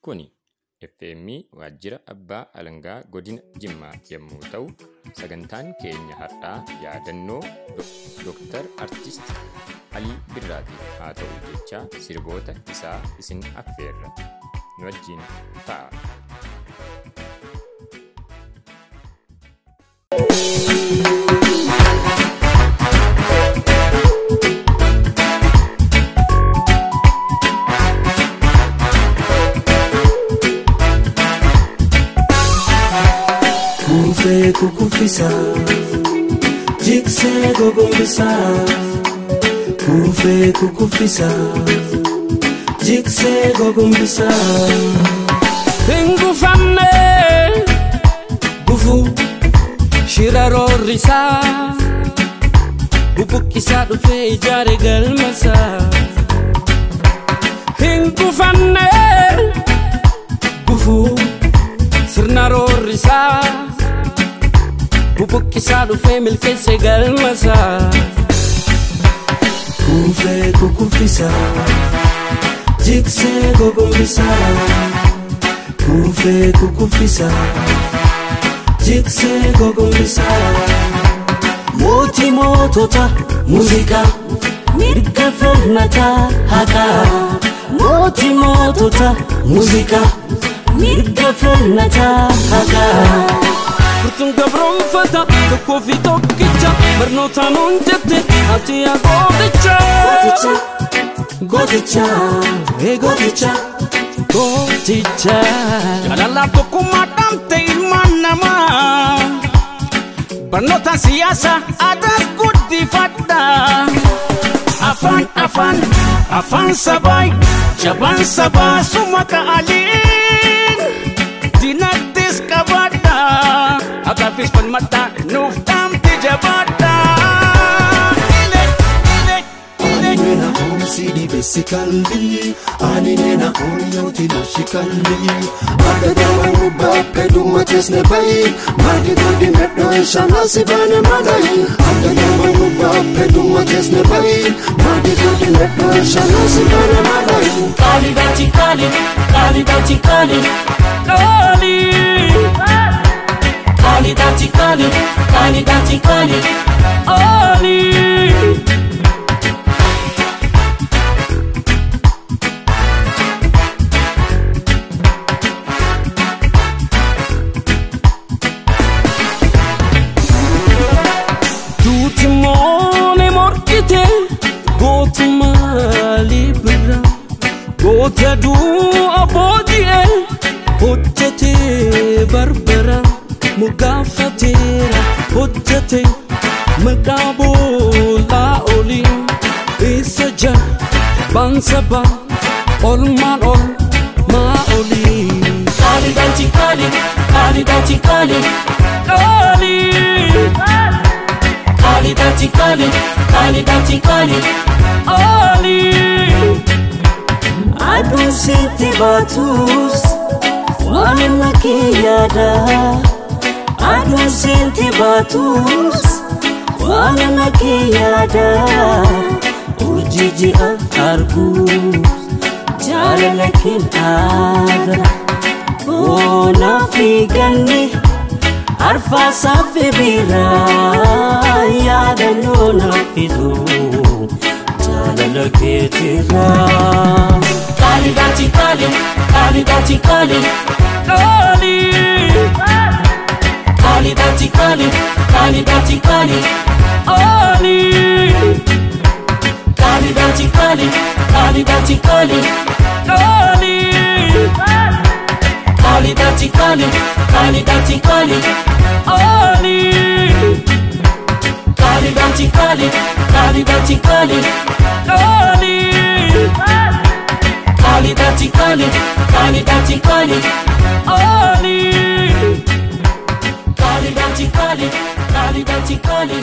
Kuni FM waajjira abbaa alangaa godina Jimmaa yommuu ta'u, sagantaan keenya har'aa yaadannoo Dooktar Artist Alii Birraatiif haa ta'u jecha sirboota isaa isin affeerra. Nu wajjin ta'a. Kukuffisa jiksee gogombisa kuufee kukuffisa jiksee gogombisa. Hingufamne Gufuu shiraroorrisaa bubuqqisaa dhufee ijaare galmasaa. Hingufamne gufuu sirna roorrisaa bubuqqisaa dhufee milkeesse galmasaa. kuufee kukuffisa jiksee gogombisa kuufee kukuffisa jiksee gogombisa. Mootii mootota muuziqaa mirga falmataa haqaa. Mootii mootota muuziqaa mirga falmataa haqaa. Furtuun gabroonfata tokkoo fi tokkicha barnootaan hojjette ati yaa gooticha. Gooticha gooticha ee gooticha. Gooticha. Jaalalaaf tokkummaa dhaamte ilmaan namaa. Barnoota siyaasaa aadaas guddifadha. Afaan afaan afaan sabaa jabaan sabaa suma ka'aliin. Dinagdees qabaadha. Akaafis falmadha nuuf dhaamte jabaadha. Ile ile ile. Alinena on sidi besi kalbi Alinena on yoti nashi kalbi Aga gaman gubba peduma tesne bai Magi godi meddo inshallah si bane madai Aga gaman gubba peduma tesne bai Magi godi meddo inshallah si bane madai Kali dati kali, kali dati kali, kali. Kali dati kali, kali dati kali, kali. Baatus waan makee yaada. Aduun sitti baatus waan makee yaada. Hojii ji'a arguus jaalala keen aada. Boonaa fi ganni arfaasaa fi biraa yaadannoo naaf fidu jaalala keetirraa. Kali dati kali, kali dati kali, kali. Kali dati kali, kali dati kali, ali. Kali dati kali, kali dati kali, kali. Kali dati kali, kali dati kali, ali. Kali dati kali, kali dati kali, kali. Kali dati kali, kali dati kali, ali. Kali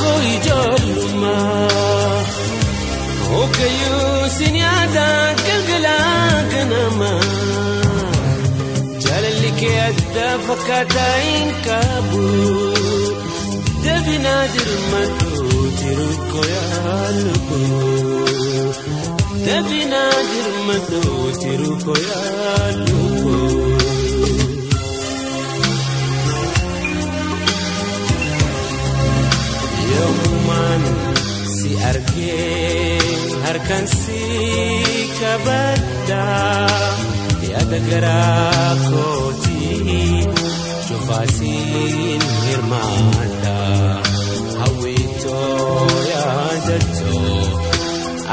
koo ijoollummaa Hoggayyuu sin yaada galgala ganama Jaalalli kee adda fakkaataa hin qabu Dabina dirmadhu jiru koo yaalubu Dabina dirmadhu jiru koo yaalubu argee harkaan si qabadda yaada garaa kootii cufaasiin hirmaadha hawwitoo yaadatoo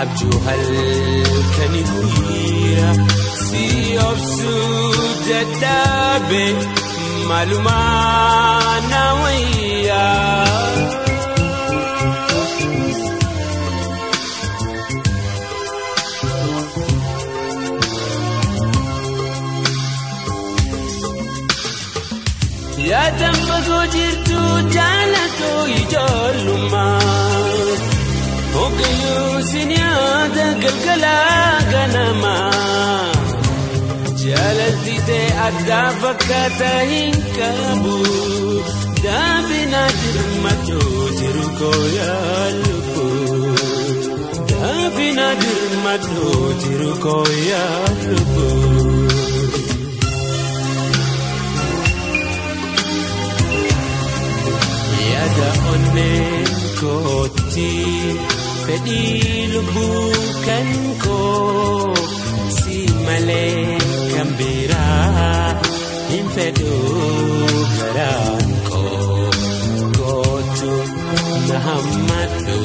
abjuu halkanii guyyaa si obsuu dadhabe maalumaa na wayyaa. Fagoo jirtu jaalatoo ijoollummaa Hoggayyuu sin yaada galgala ganamaa Jaalalti ta'e addaa fakkaata hin qabu Daabina dirmadhoo jiru koo yaalubu Daabina dirmadhoo jiru koo yaalubu. Onneen kootti fedhii lubbuu kan koo si malee kan biraa hin fedhu garaan koo gootu na hammadhu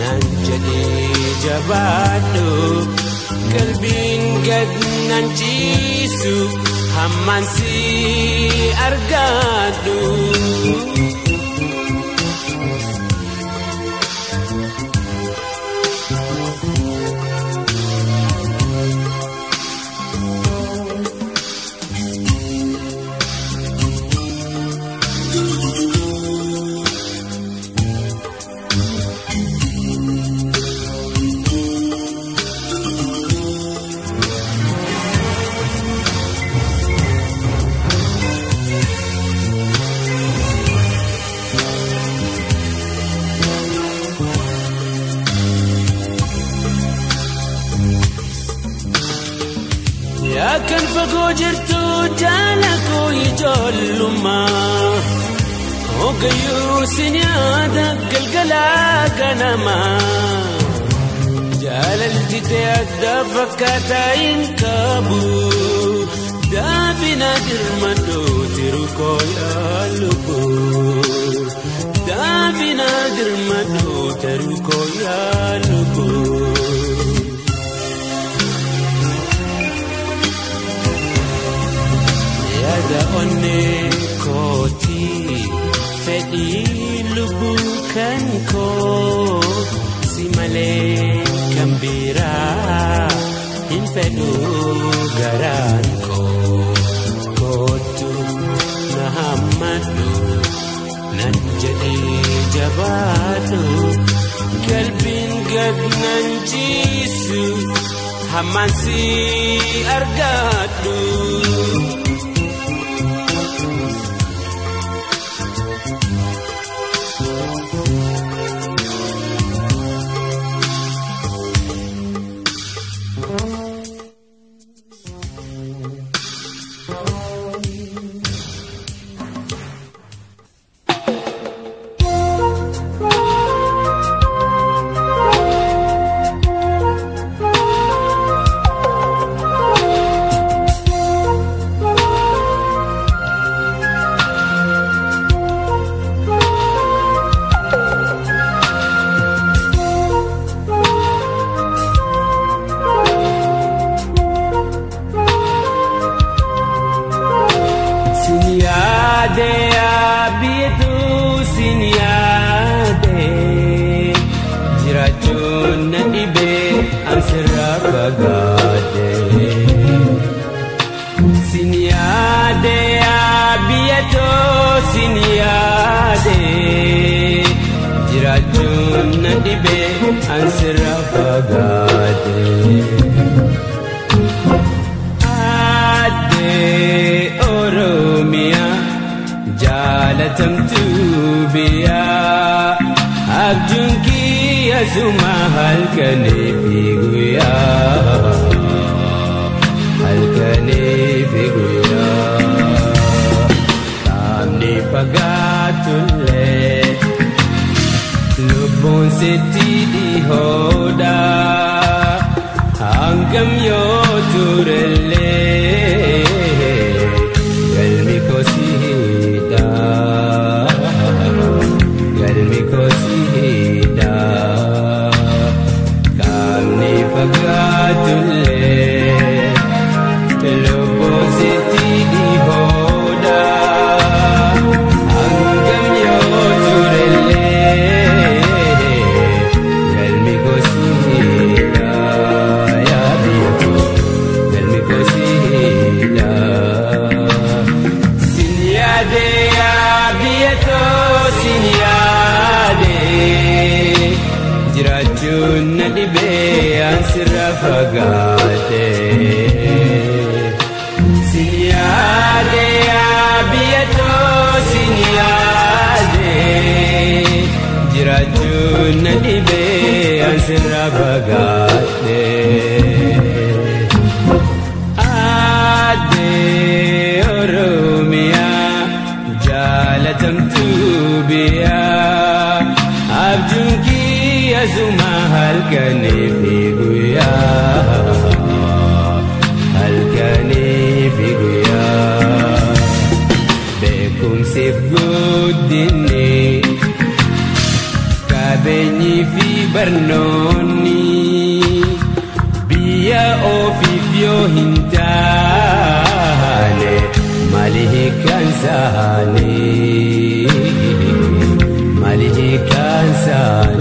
nan jedhee jabaadhu qalbiin gad nan ciisu hammaan si argaadhu. Ganamaa Jaalalti ta'e fakkaataa hin qabu Daabina dirmadhoo jiru koo yaalubu Daabina dirmadhoo jiru koo yaalubu. yaada onnee kan koo si malee kan biraa hin fedhu garaan koo kootu na hammadhu nan jedhee jabaadhu qalbiin gad nan ciisu hammaan si argaadhu. sin yaade biyya too sin yaade jiraachuun na dhibee ansirra fagaate. Jaalatamtuu biyyaa abjuun kiyya suma halkanii fi guyyaa. setii dhihoodha hangam yoo ture. nabagadhe addee oromiyaa jaalatamtuu biyyaa abjuun kiyya zuma halkanii fi guyyaa. Beekumsiif guddinni kabeenyi fi barnoo. hin taane maali hiikan saani maali hiikan saani.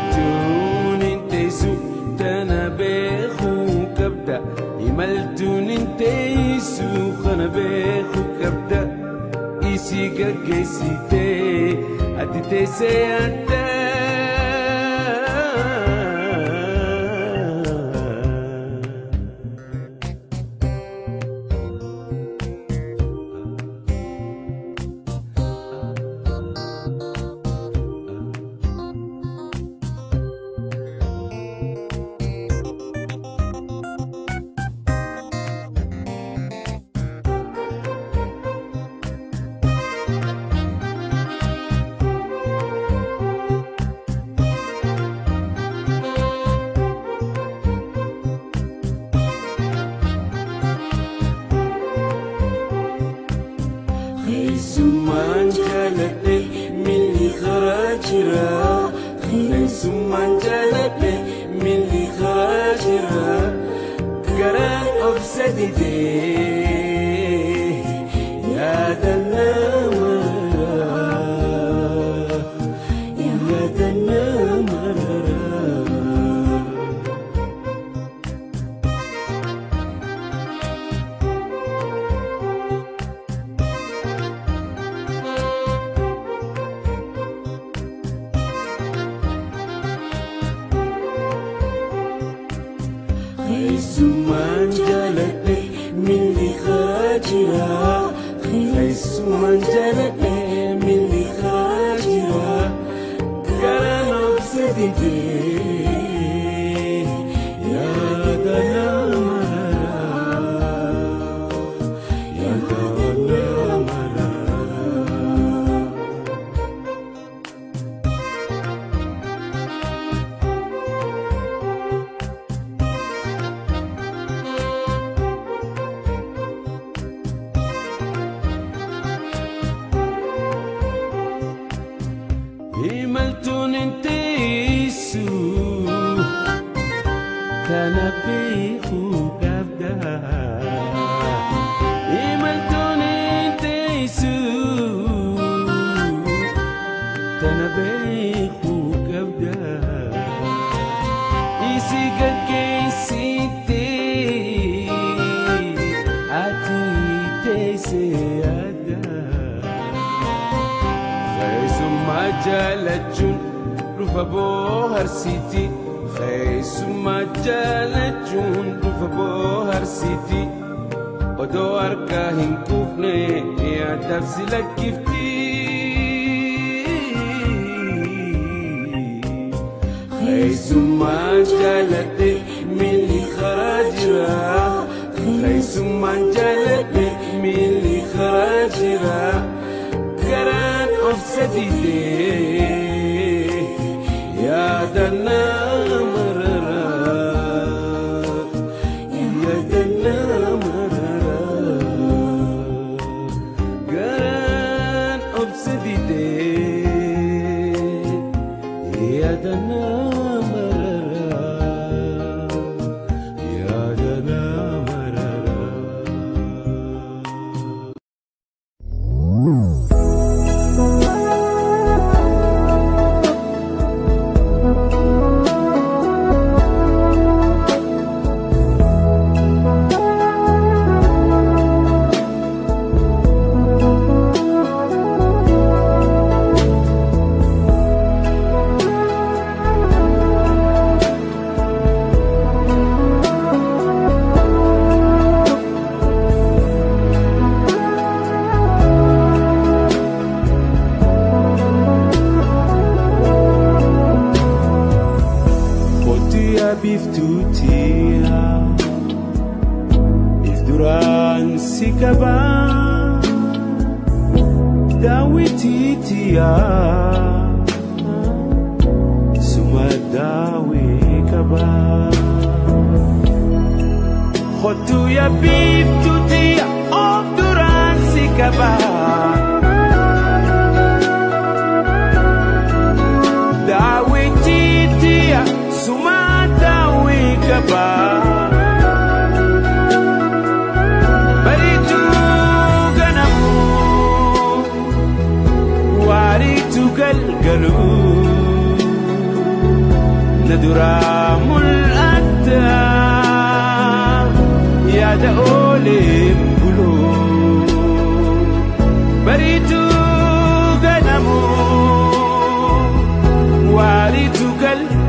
ملتون انتيسو تانا بيخو كبدا يملتون انتيسو خنا بيخو كبدا إيسي قاقيسي تي أدي تيسي أدي yaada keessummaa jaalachuun dhufa booharsiiti keessummaa jaalachuun dhufa booharsiiti odoo harkaa hin quufne yaadaaf si lakkifti keessummaa jaaladhe miilli karaa jira keessummaan jaaladhe miilli karaa jira garaan of sadidee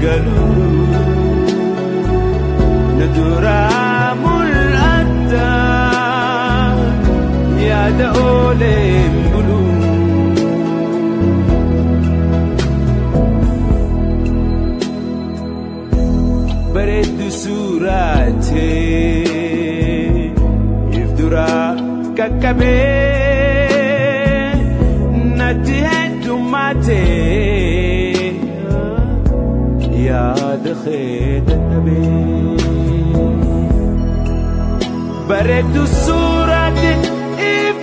galgaluu na duraa mul'atta yaada oolee buluu. bareeddu suuraatee if duraa qaqqabee kee dadhabee bareeddu suuraatee if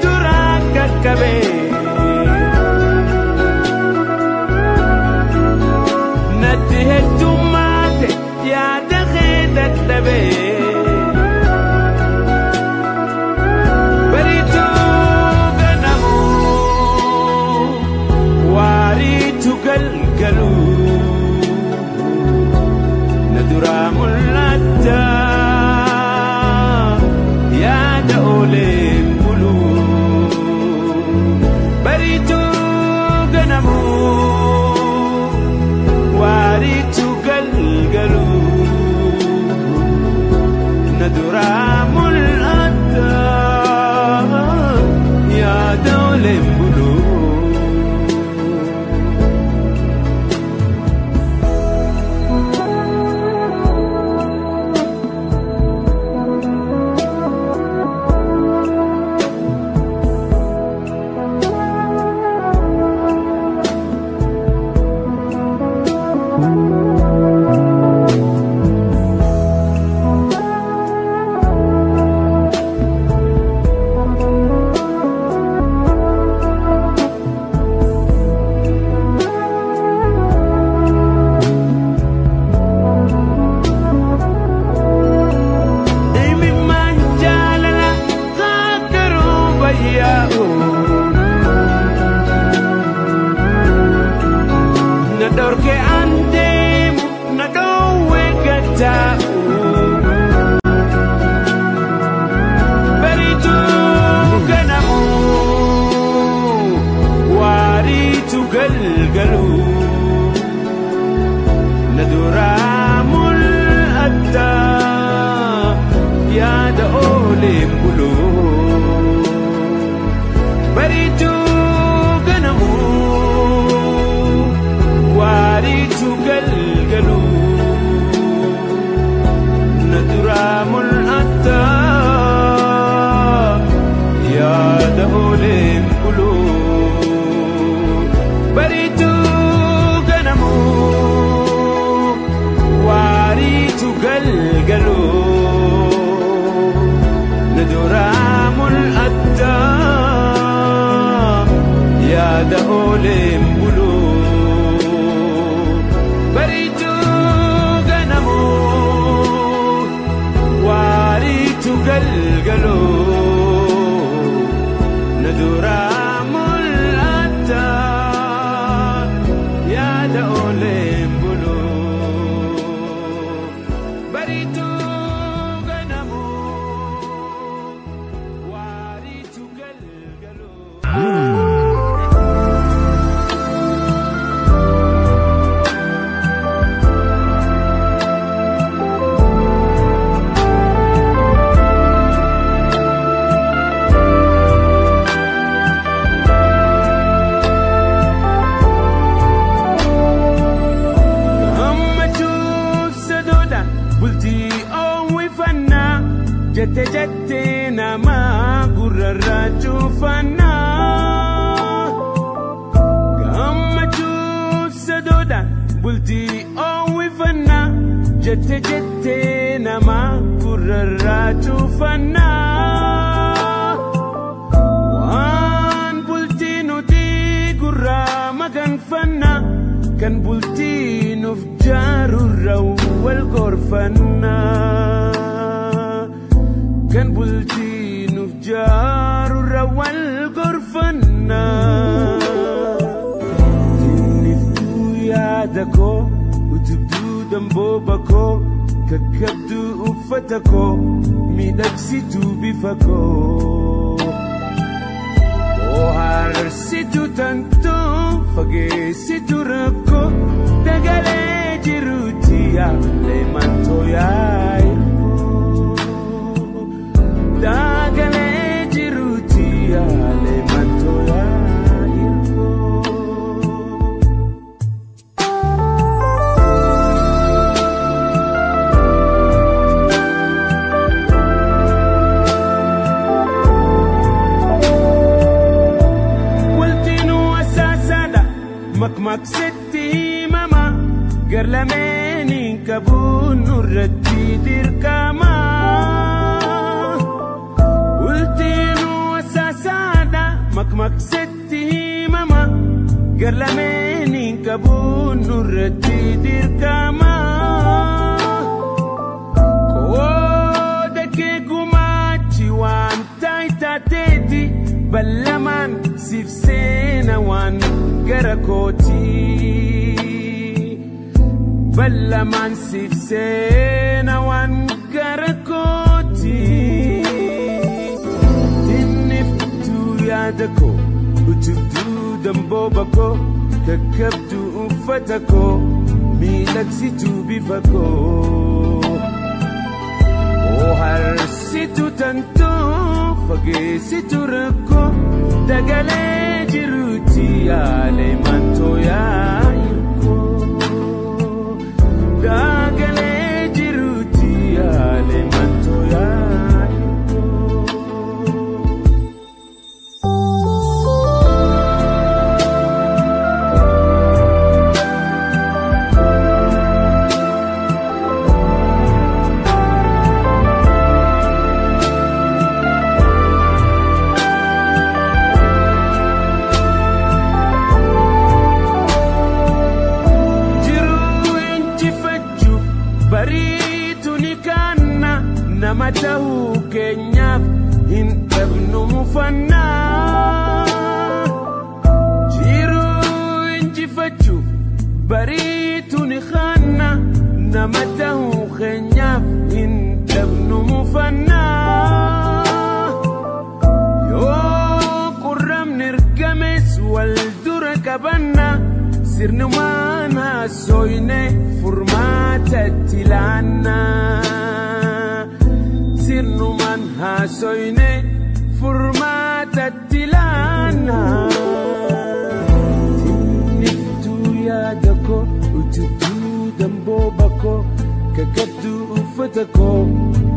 kakattuu uffata koo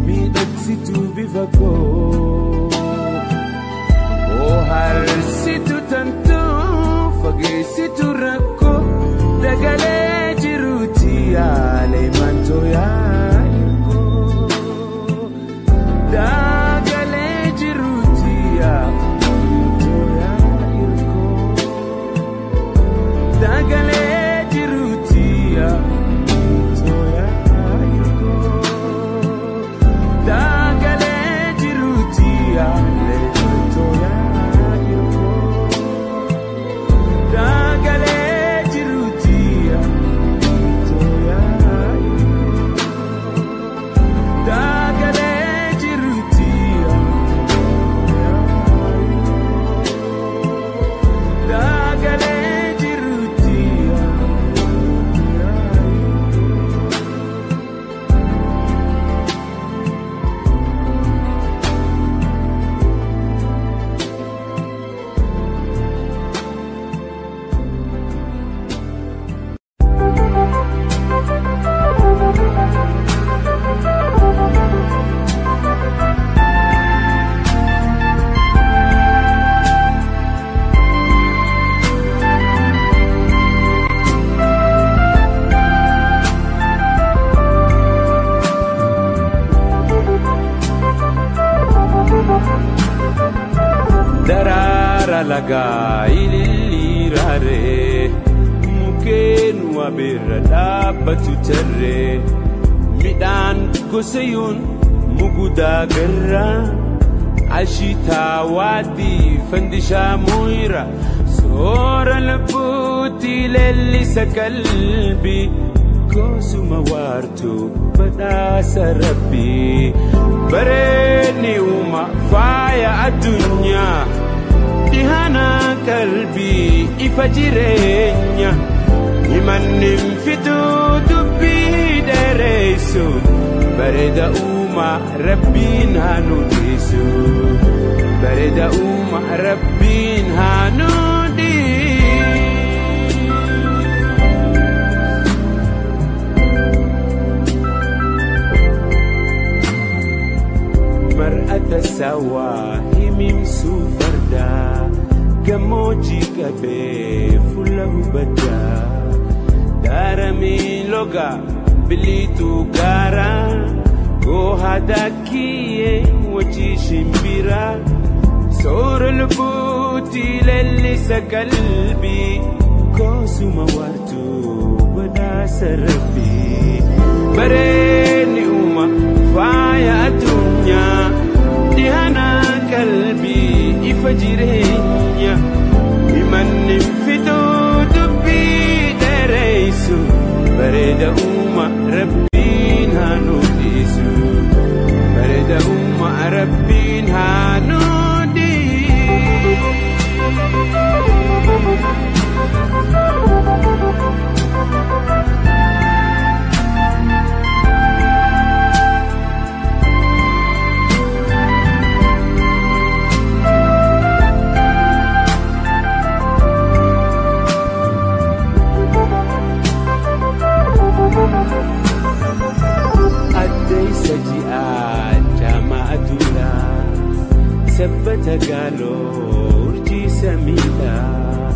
miidhagsituu bifa koo harsitu tantuu fageessitu rakkoo dagalee. Gosayoon mugudaa garraa ashitaa waadii fandishaa mooyira soora lubbuutti leellisa qalbii goosuma waartuu badhaasa rabbii bareedni uuma faaya addunyaa dhihana qalbii ifa jireenya himannin fituu dubbii dheereessuun bareeda uuma rabbiin haa nu dhiisu bareeda uuma rabbiin haa nu mar'ata sawaa himimsuu fardaa gammoojii qabee fuula hubaddaa daaramii loga biliituu gaaraa goohadaa kiyyee wajii shimbiraa soora lubbuutii leellisa qalbii koosuma waartuu badhaasa rabbii bareedni uuma faaya addunyaa dhihana qalbii ifa jireenya himanni bareeda uuma rabbiin haa nu dhiisu bareeda uuma rabbiin haa nu addeessa sabbata gaaloo urjii samiidhaa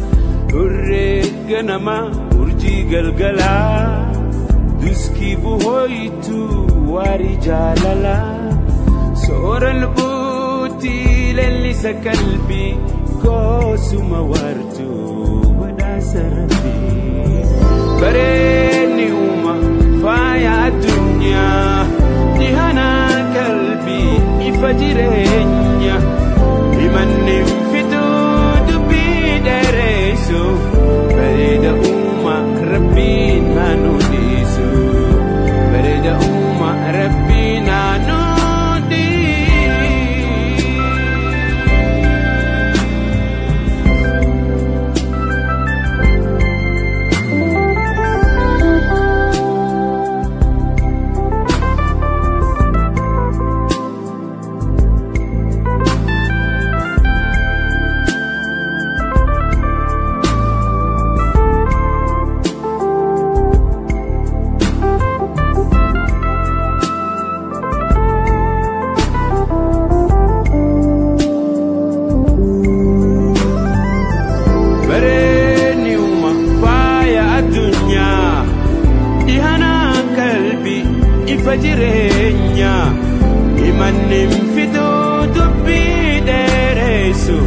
hurree ganamaa urjii galgalaa duskii buhooyituu waarii jaalalaa soora lubbuutii leellisa qalbii koosuma waartuu badhaasa rabbii bareedni uuma faaya addunyaa dhihana qalbii ifa jireenya himanni fituu dubbii dheereessu bareeda uuma rabbiin jireenya. Himanni fituu dubbii dheereessu.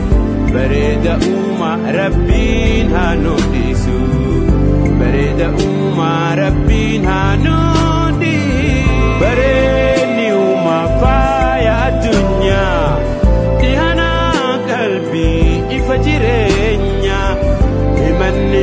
Bareeda uuma rabbiin haa nu dhiisu. Bareeda uuma rabbiin haa nu dhiisu. Bareedni uuma faaya addunyaa. Dhihana qalbii ifa jireenya. Himanni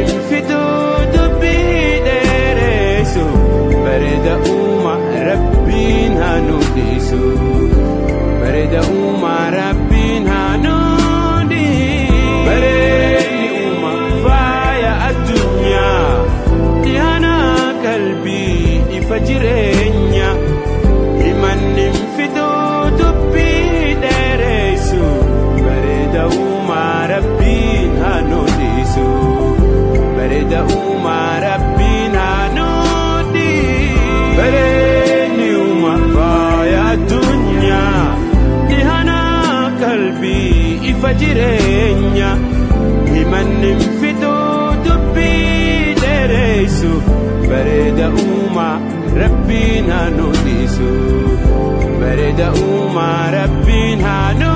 jireenya himanni fituu dubbii dheereessu bareeda uuma rabbiin haa nu dhiisu bareeda uuma rabbiin haa nu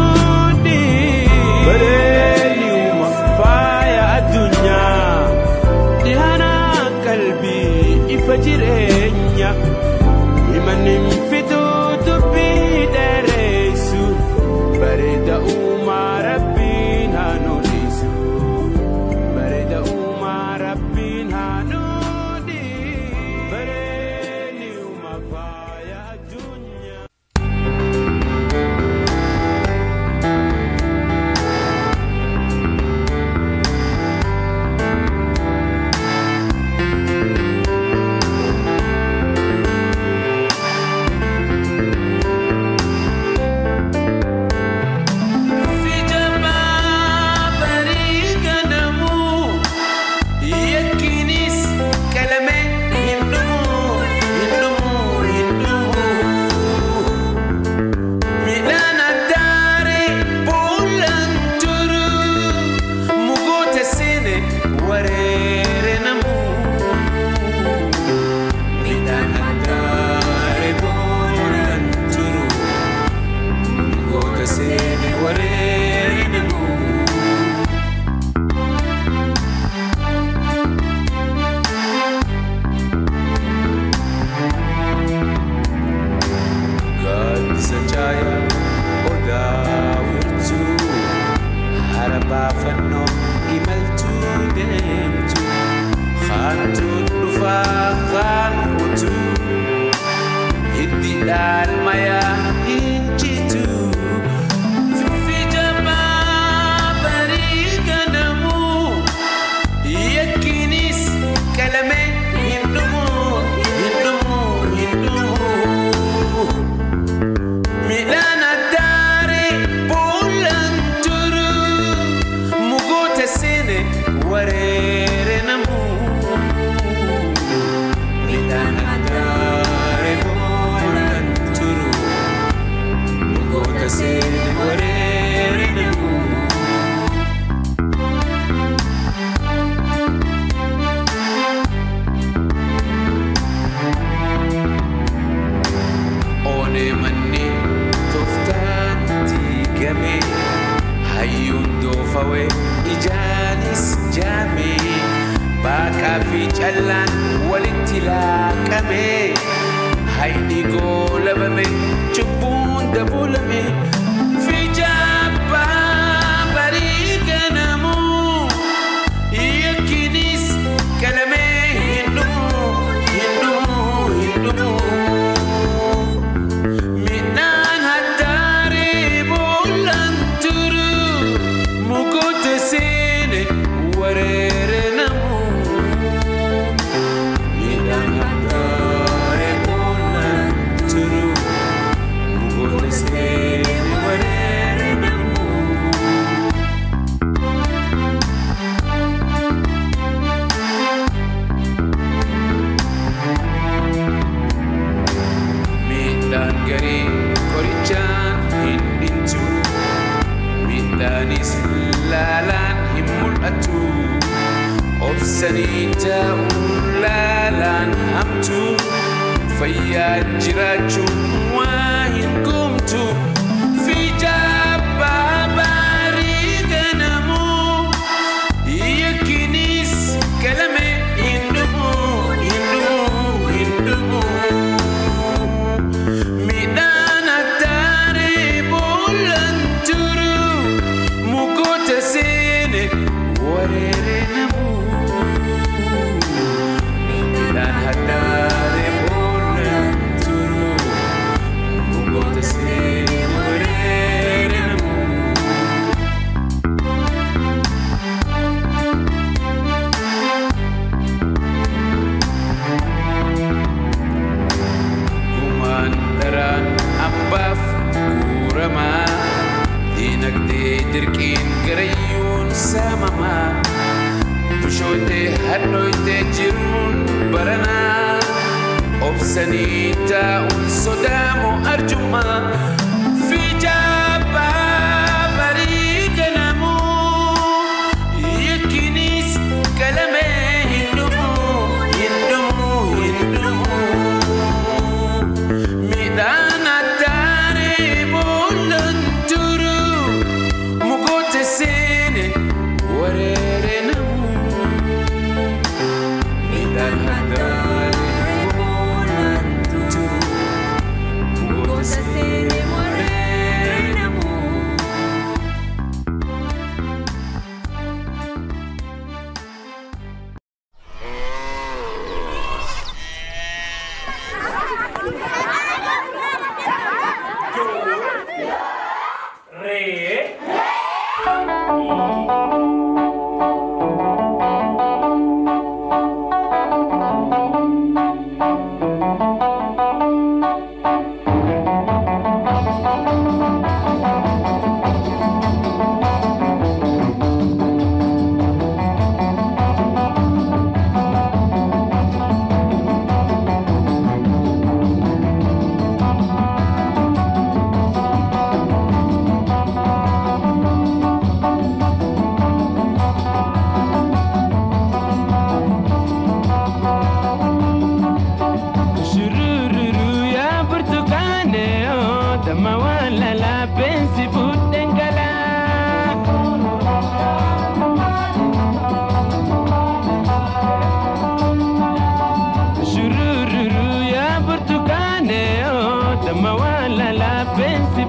o dama wala la pensi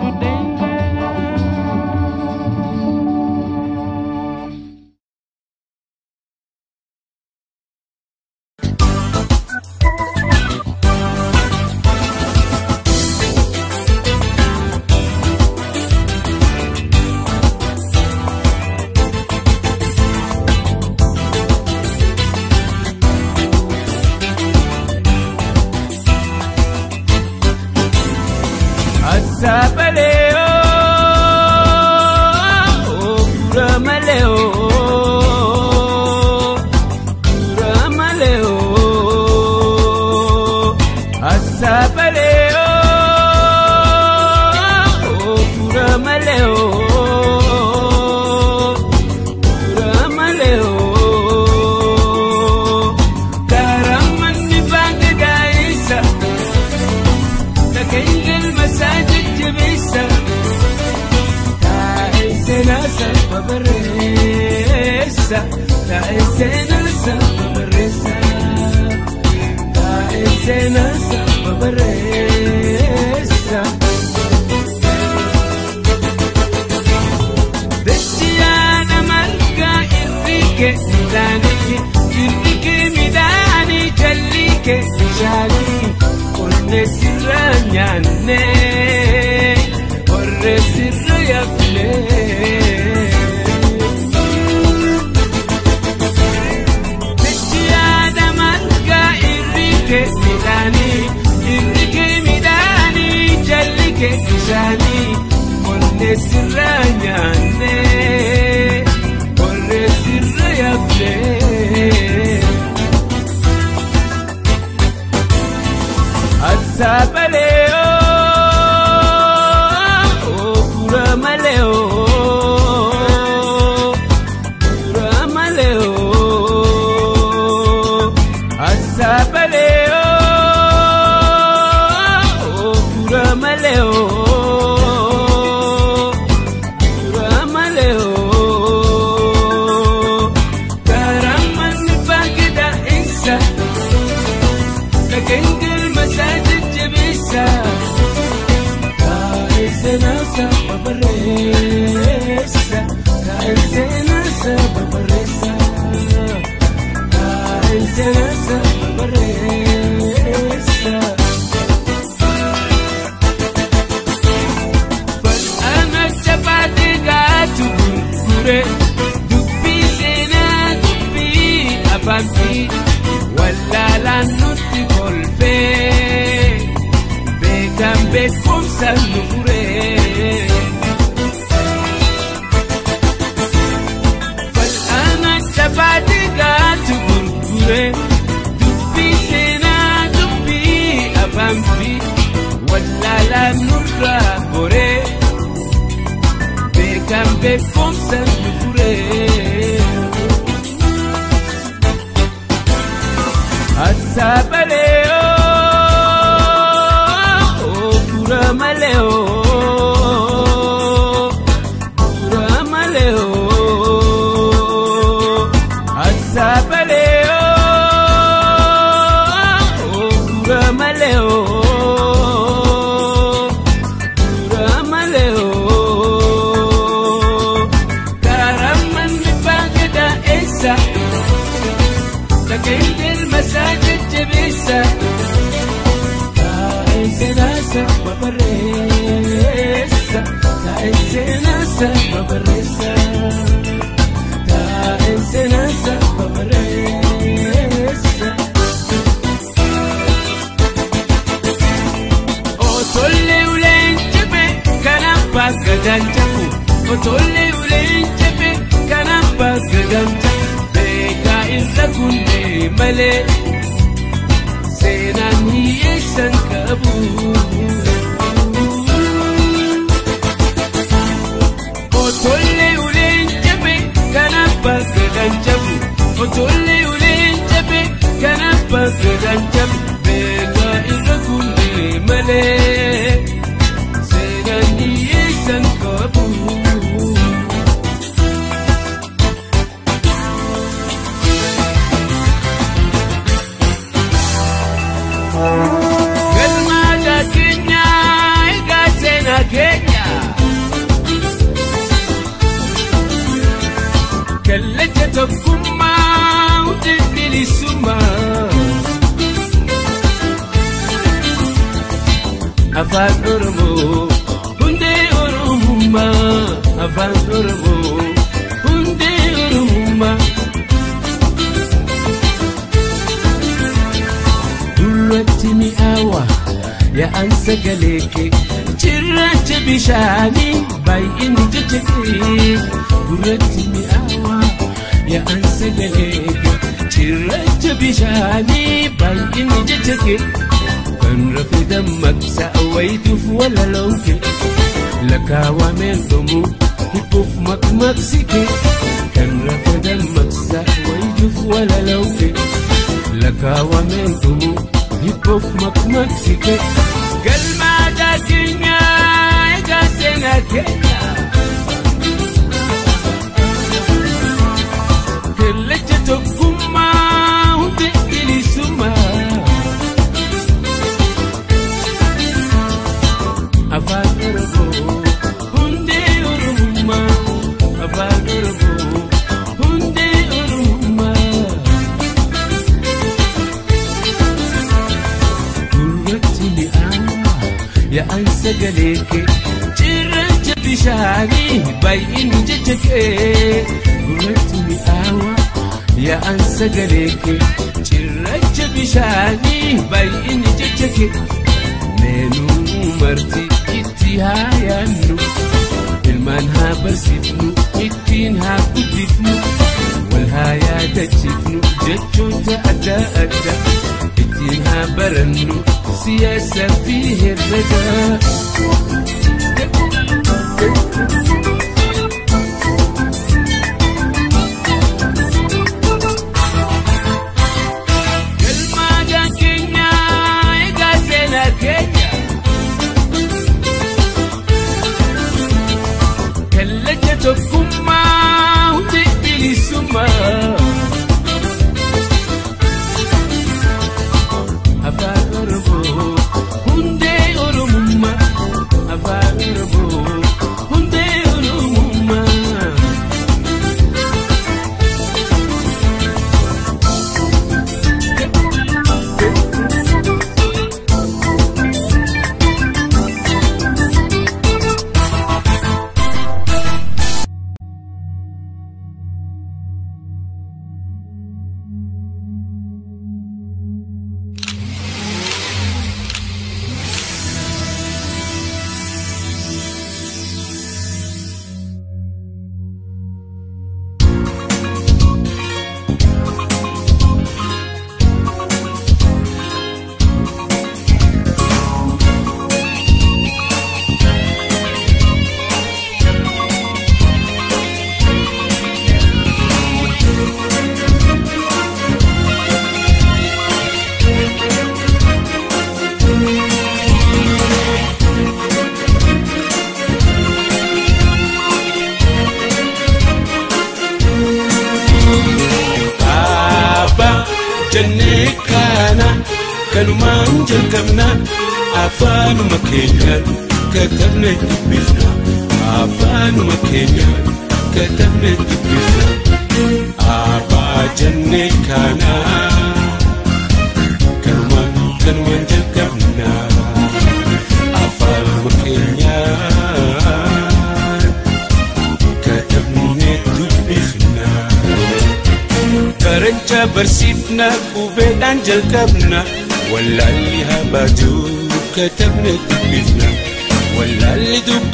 beensi nne siri anya Oh, barreessa taa'een seenaasa barreessa. Otollee uleen jabee kanaan baas gadaan jabu otollee oh, uleen jabee kanaan baas gadaan jabu beekaa isa gunnee malee. jecha bishaanii baay'inni jecha kee meenuu marti itti haa yaadnu ilmaan haa barsiifnu ittiin haa guddifnu wal haa yaadachiifnu jechoota adda adda ittiin haa barannu siyaasa fi herraga.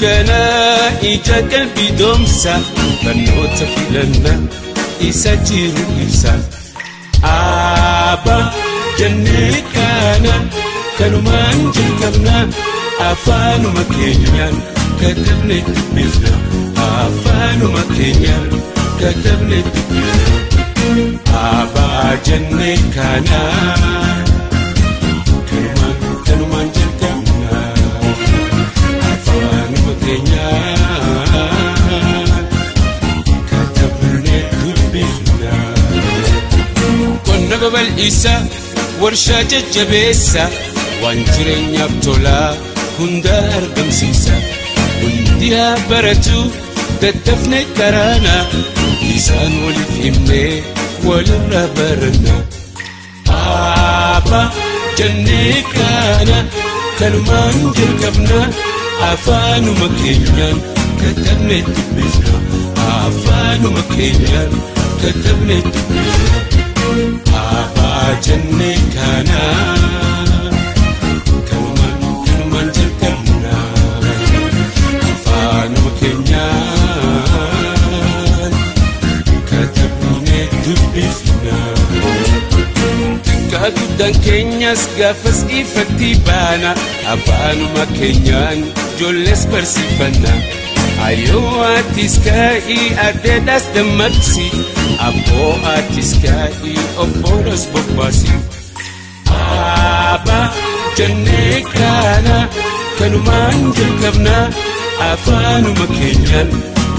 Wallaalli dukkanaa ija qalbii doomsa barnoota filanna isa jiru ibsa aaba jennee kaana kanumaan jalqabna afaanuma keenyaan katabne dubbifna afaanuma keenyaan katabne dubbifna abaa jennee kaana qonna babal'isa warshaa jajjabeessa waan jireenyaaf tolaa hunda argamsiisa hundi haa baratu daddafne karaana isaan waliif himnee walirra baranna aaba jennee kaana kanumaan jalqabna afaanuma keenyaan katabne dubbifna afaanuma keenyaan katabne dubbifna aabaa jennee kaana xiqqaa guddaan keenyas gaafas ifatti baana afaanuma keenyaan ijoollees barsiifanna ayyoo atis kaa'ii addeedhaas dammaqsi abboo atis kaa'ii obboonas bobbaasi aaba jennee kaana kanumaan jalqabna afaanuma keenyaan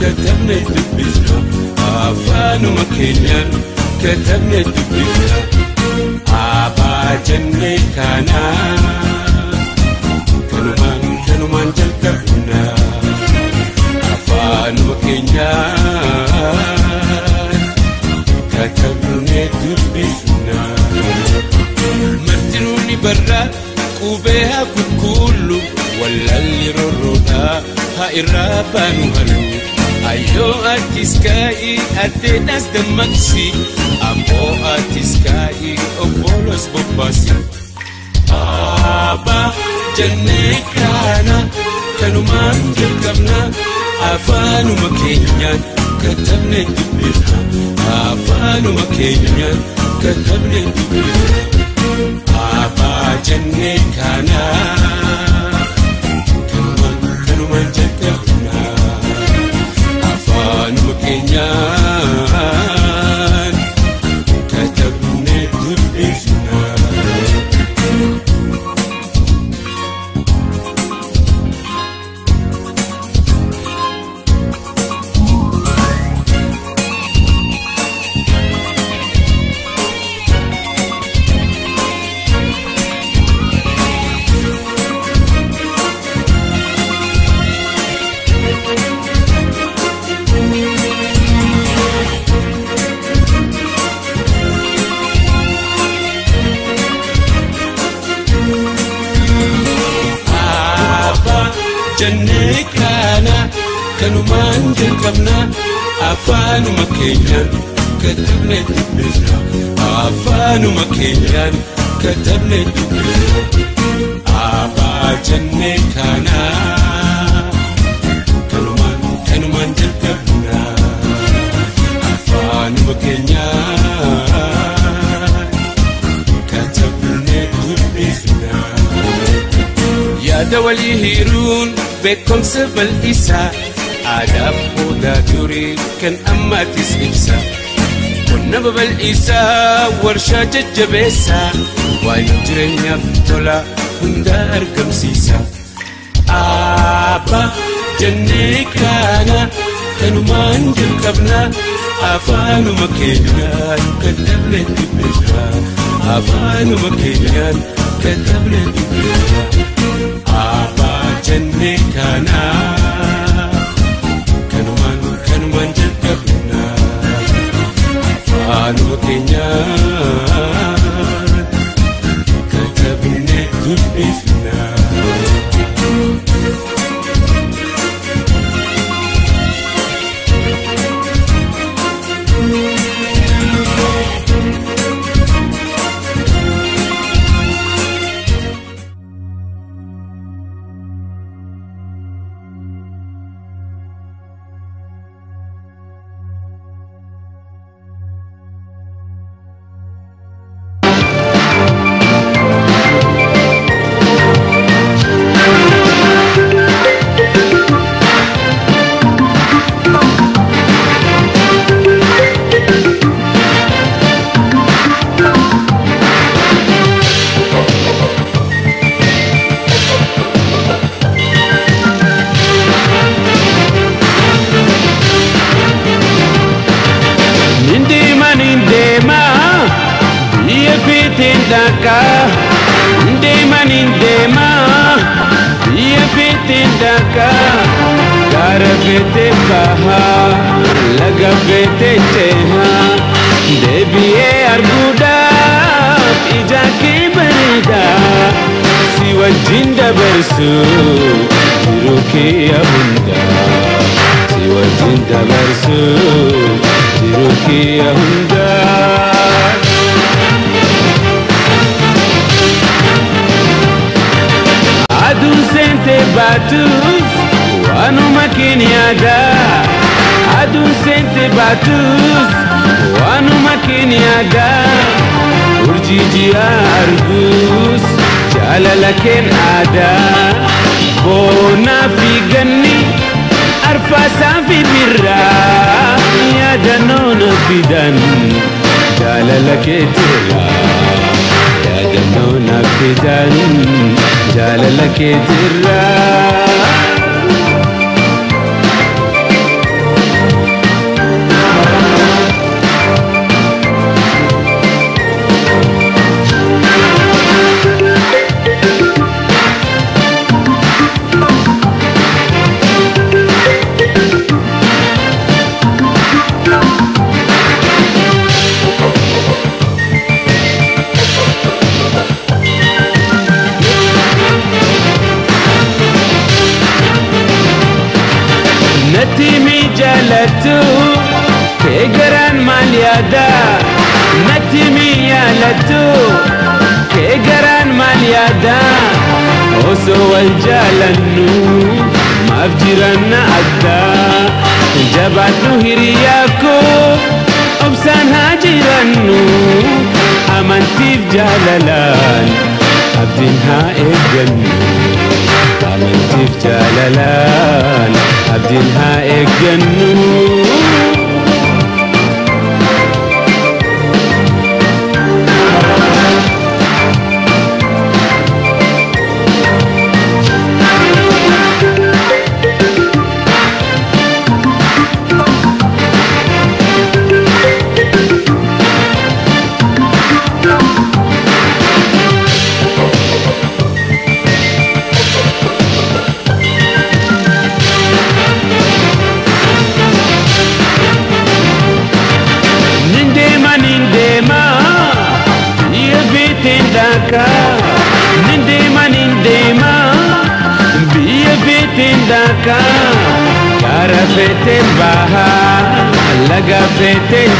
katabne dubbifna afaanuma keenyaan katabne dubbifna abaa jennee kaana kanumaan kanumaan jalqabna afaanuma keenyaan katabne dubbifna martinuuni barraa qubee haa qulqullu wallaalli rorroodhaa haa irraa baanu halu ayyoo atis kaa'ii addeedhaas dammaqsi abboo atis kaa'ii obboolos bobbaasi aaba jennee kaana kanumaan jalqabna afaanuma keenyaan katabne dubbifna afaanuma keenyaan katabne dubbifna abaa jennee kaana aabaa jennee kaana kanumaan kanumaan jalqabna afaanuma keenyaan katabne dubbifna. yaada walii hiruun beekumsa bal'isaa aadaaf boodaa turii kan ammaatis ibsa qonna babal'isaa warshaa jajjabeessaa waan jireenyaaf tola hunda argamsiisa aaba jennee kaana kanumaan jalqabna afaanuma keenyaan katablee dubbisa afaanuma keenyaan katablee dubbisa abaa jennee kanaa afaanuma keenyaan katabnee dubbifna. Dabarsu jiruu kee hundaa Si wajjin dabarsu hundaa Aduun seentee baatuuf waanuma keeniyaadha. Aduun seentee baatuuf waanuma keeniyaadha. Urjii ji'a arguus jaalala keen aadaa. Boonaa fi ganni arfaasaa fi birraa yaadannoo na fidan jaalala keetirraa. yaadannoo na fidan jaalala keetirraa. Wal jaalannu maaf jiranna adda jabaadhu hiriyaa koo obsaan haa jirannu amantiif jaalalaan abdiin haa eeggannu amantiif jaalalaan abdiin haa eeggannu.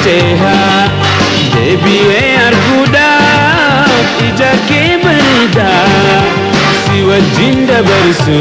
Cehaa Deebi'ee arguudhaaf ija kee bareedaa Si wajjin dabarsu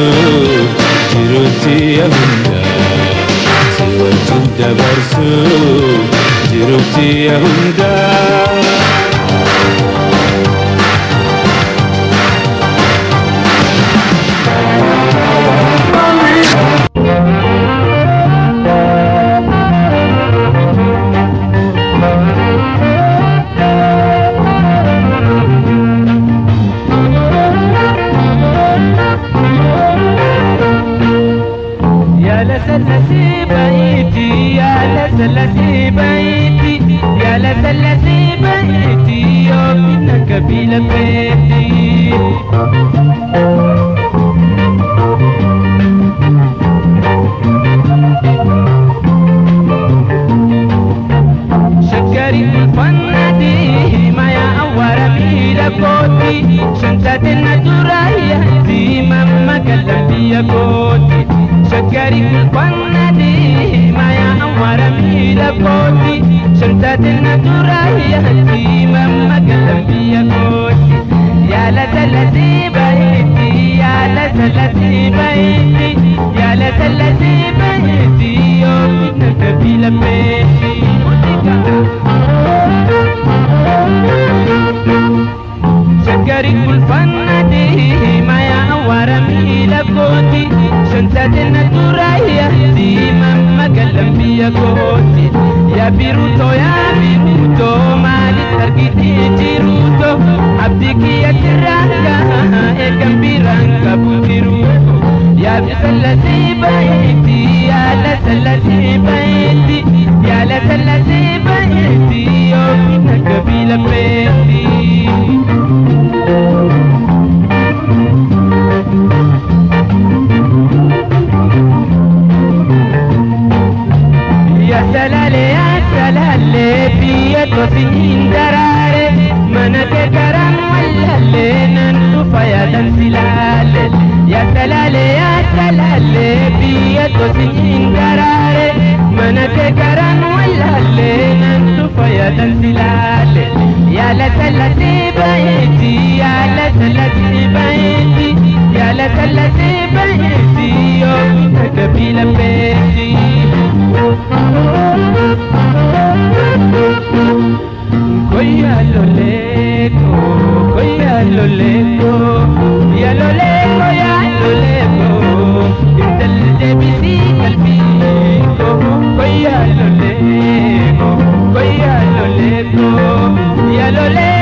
يا التي بيتي يا ليت التي بيتي يا ليت التي بيتي يومك بلبيتي يا سلالي يا سلالي بيت وسنين دراري منك كرم ولا لين انتو فيا دنسي لالي Yaatalalee yaatalalee biyya tosichiin daraare mana kee garaan wallaalee nan tufa yaatan silaalee. Yaala talatee baay'eeti yaala talatee baay'eeti yaala talatee baay'eeti yoo kutaa gabii lammeeti. Koyyaa loleeko koyyaa loleeko yaa loleeko. Yalole,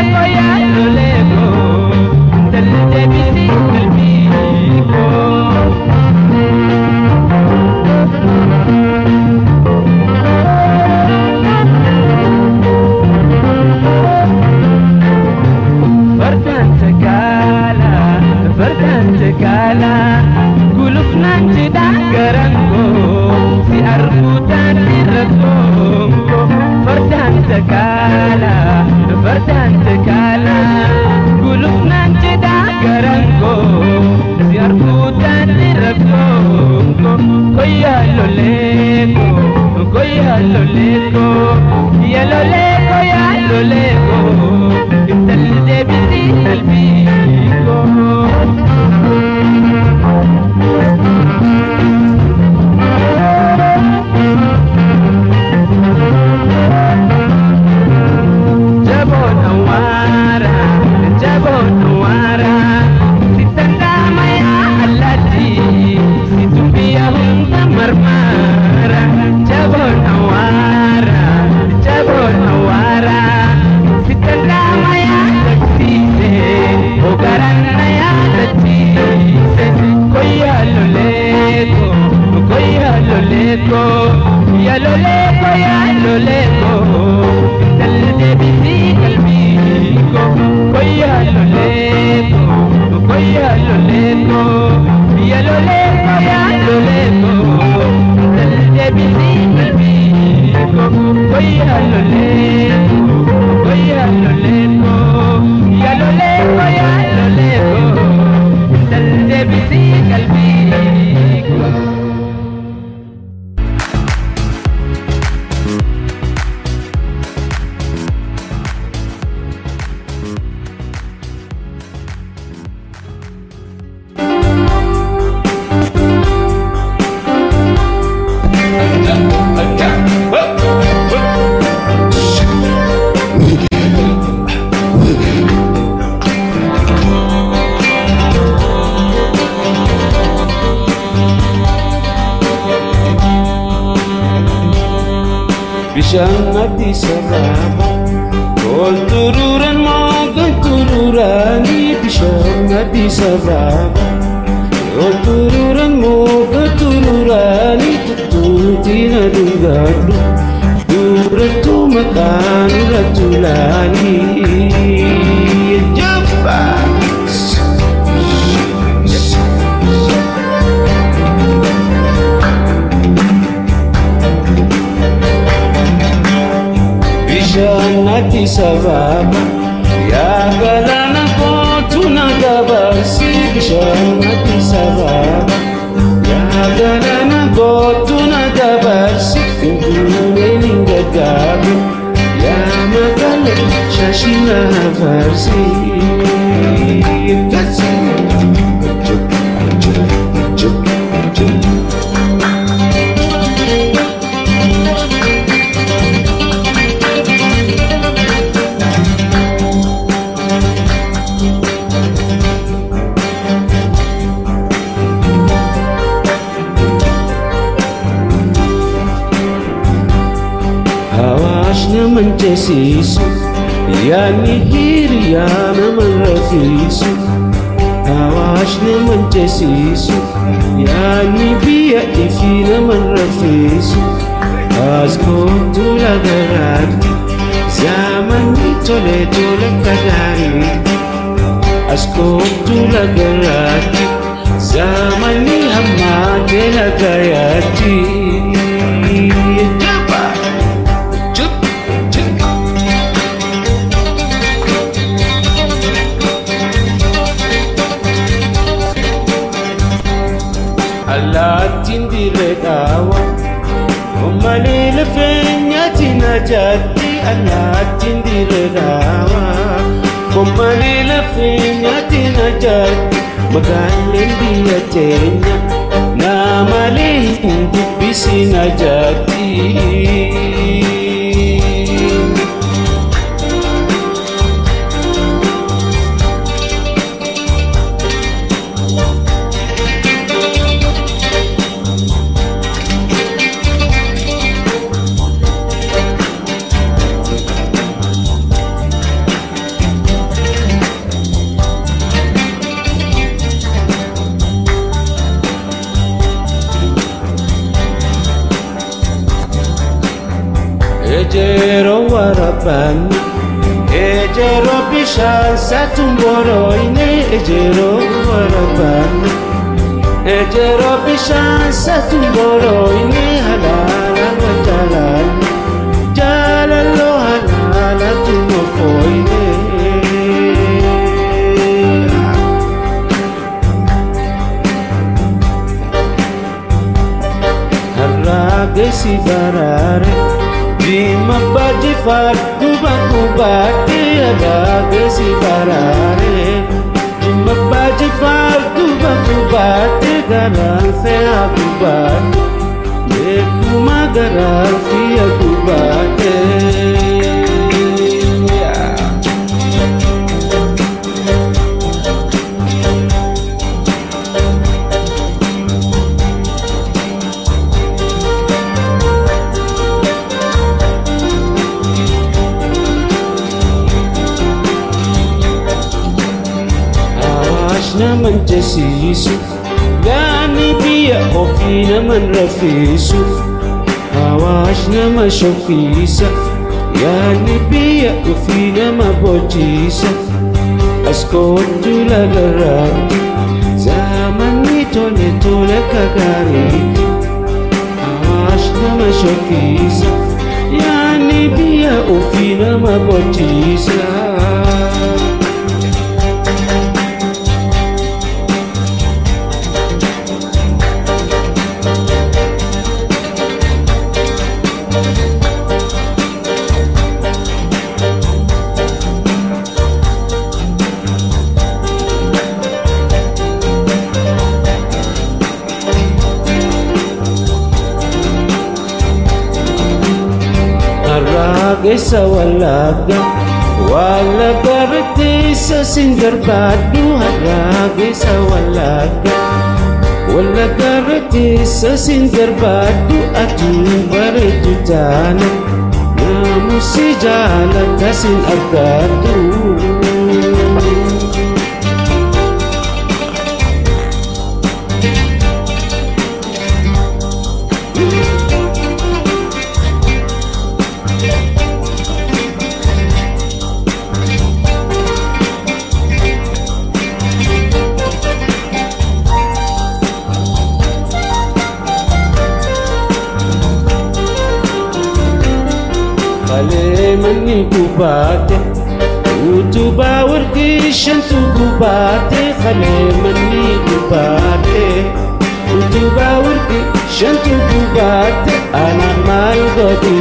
le lève tole kadaariitti As kootu lagaraatti zamanni hammaatee dirree dhaawa Ommalee lafeenyaatti na jaatti Magaaleen biyya teenya Naamalee hin dubbisi na satumboroine Ejero warabanni Ejero bishaan satumboroine Halala wajalala Jalalo halala tumofoine Harragesi barare Dima baji fardu baku bati Harragesi barare Dima baji fardu baku bati Garan se aku bati Dekuma garan si aku bati naman jesiisu Yaani biyya ofii naman rafiisu Awaash nama shokkiisa Yaani biyya ofii nama bochiisa As kootu lagarraatti Zamanni tole tole kagaariitti Awaash nama shokkiisa Yaani biyya ofii nama bochiisa Arraagessa wallagga Wallagga bitteessa sin barbaaddu Arraagessa wallagga Wallagga bitteessa sin barbaaddu Atuu bareedu taana Naamusi jaalata sin argaaddu Kalee manni gubaate utubaa warqii shantu gubaate kalee manni gubaate utubaa warqii shantu gubaate anaan maal godhu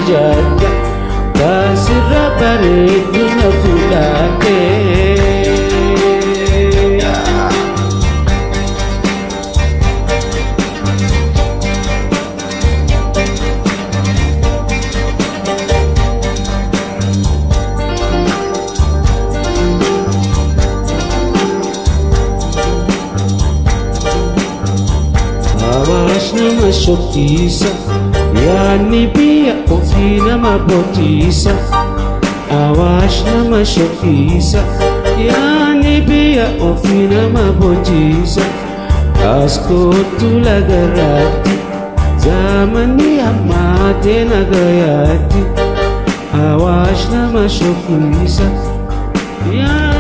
nama shokkiisa yaadni biyya ofii nama boojiisa. Awaash nama shokkiisa yaadni biyya ofii nama boojiisa. As kootu lagarraatti zamanni hammaatee nagayaatti. Awaash nama biyya ofii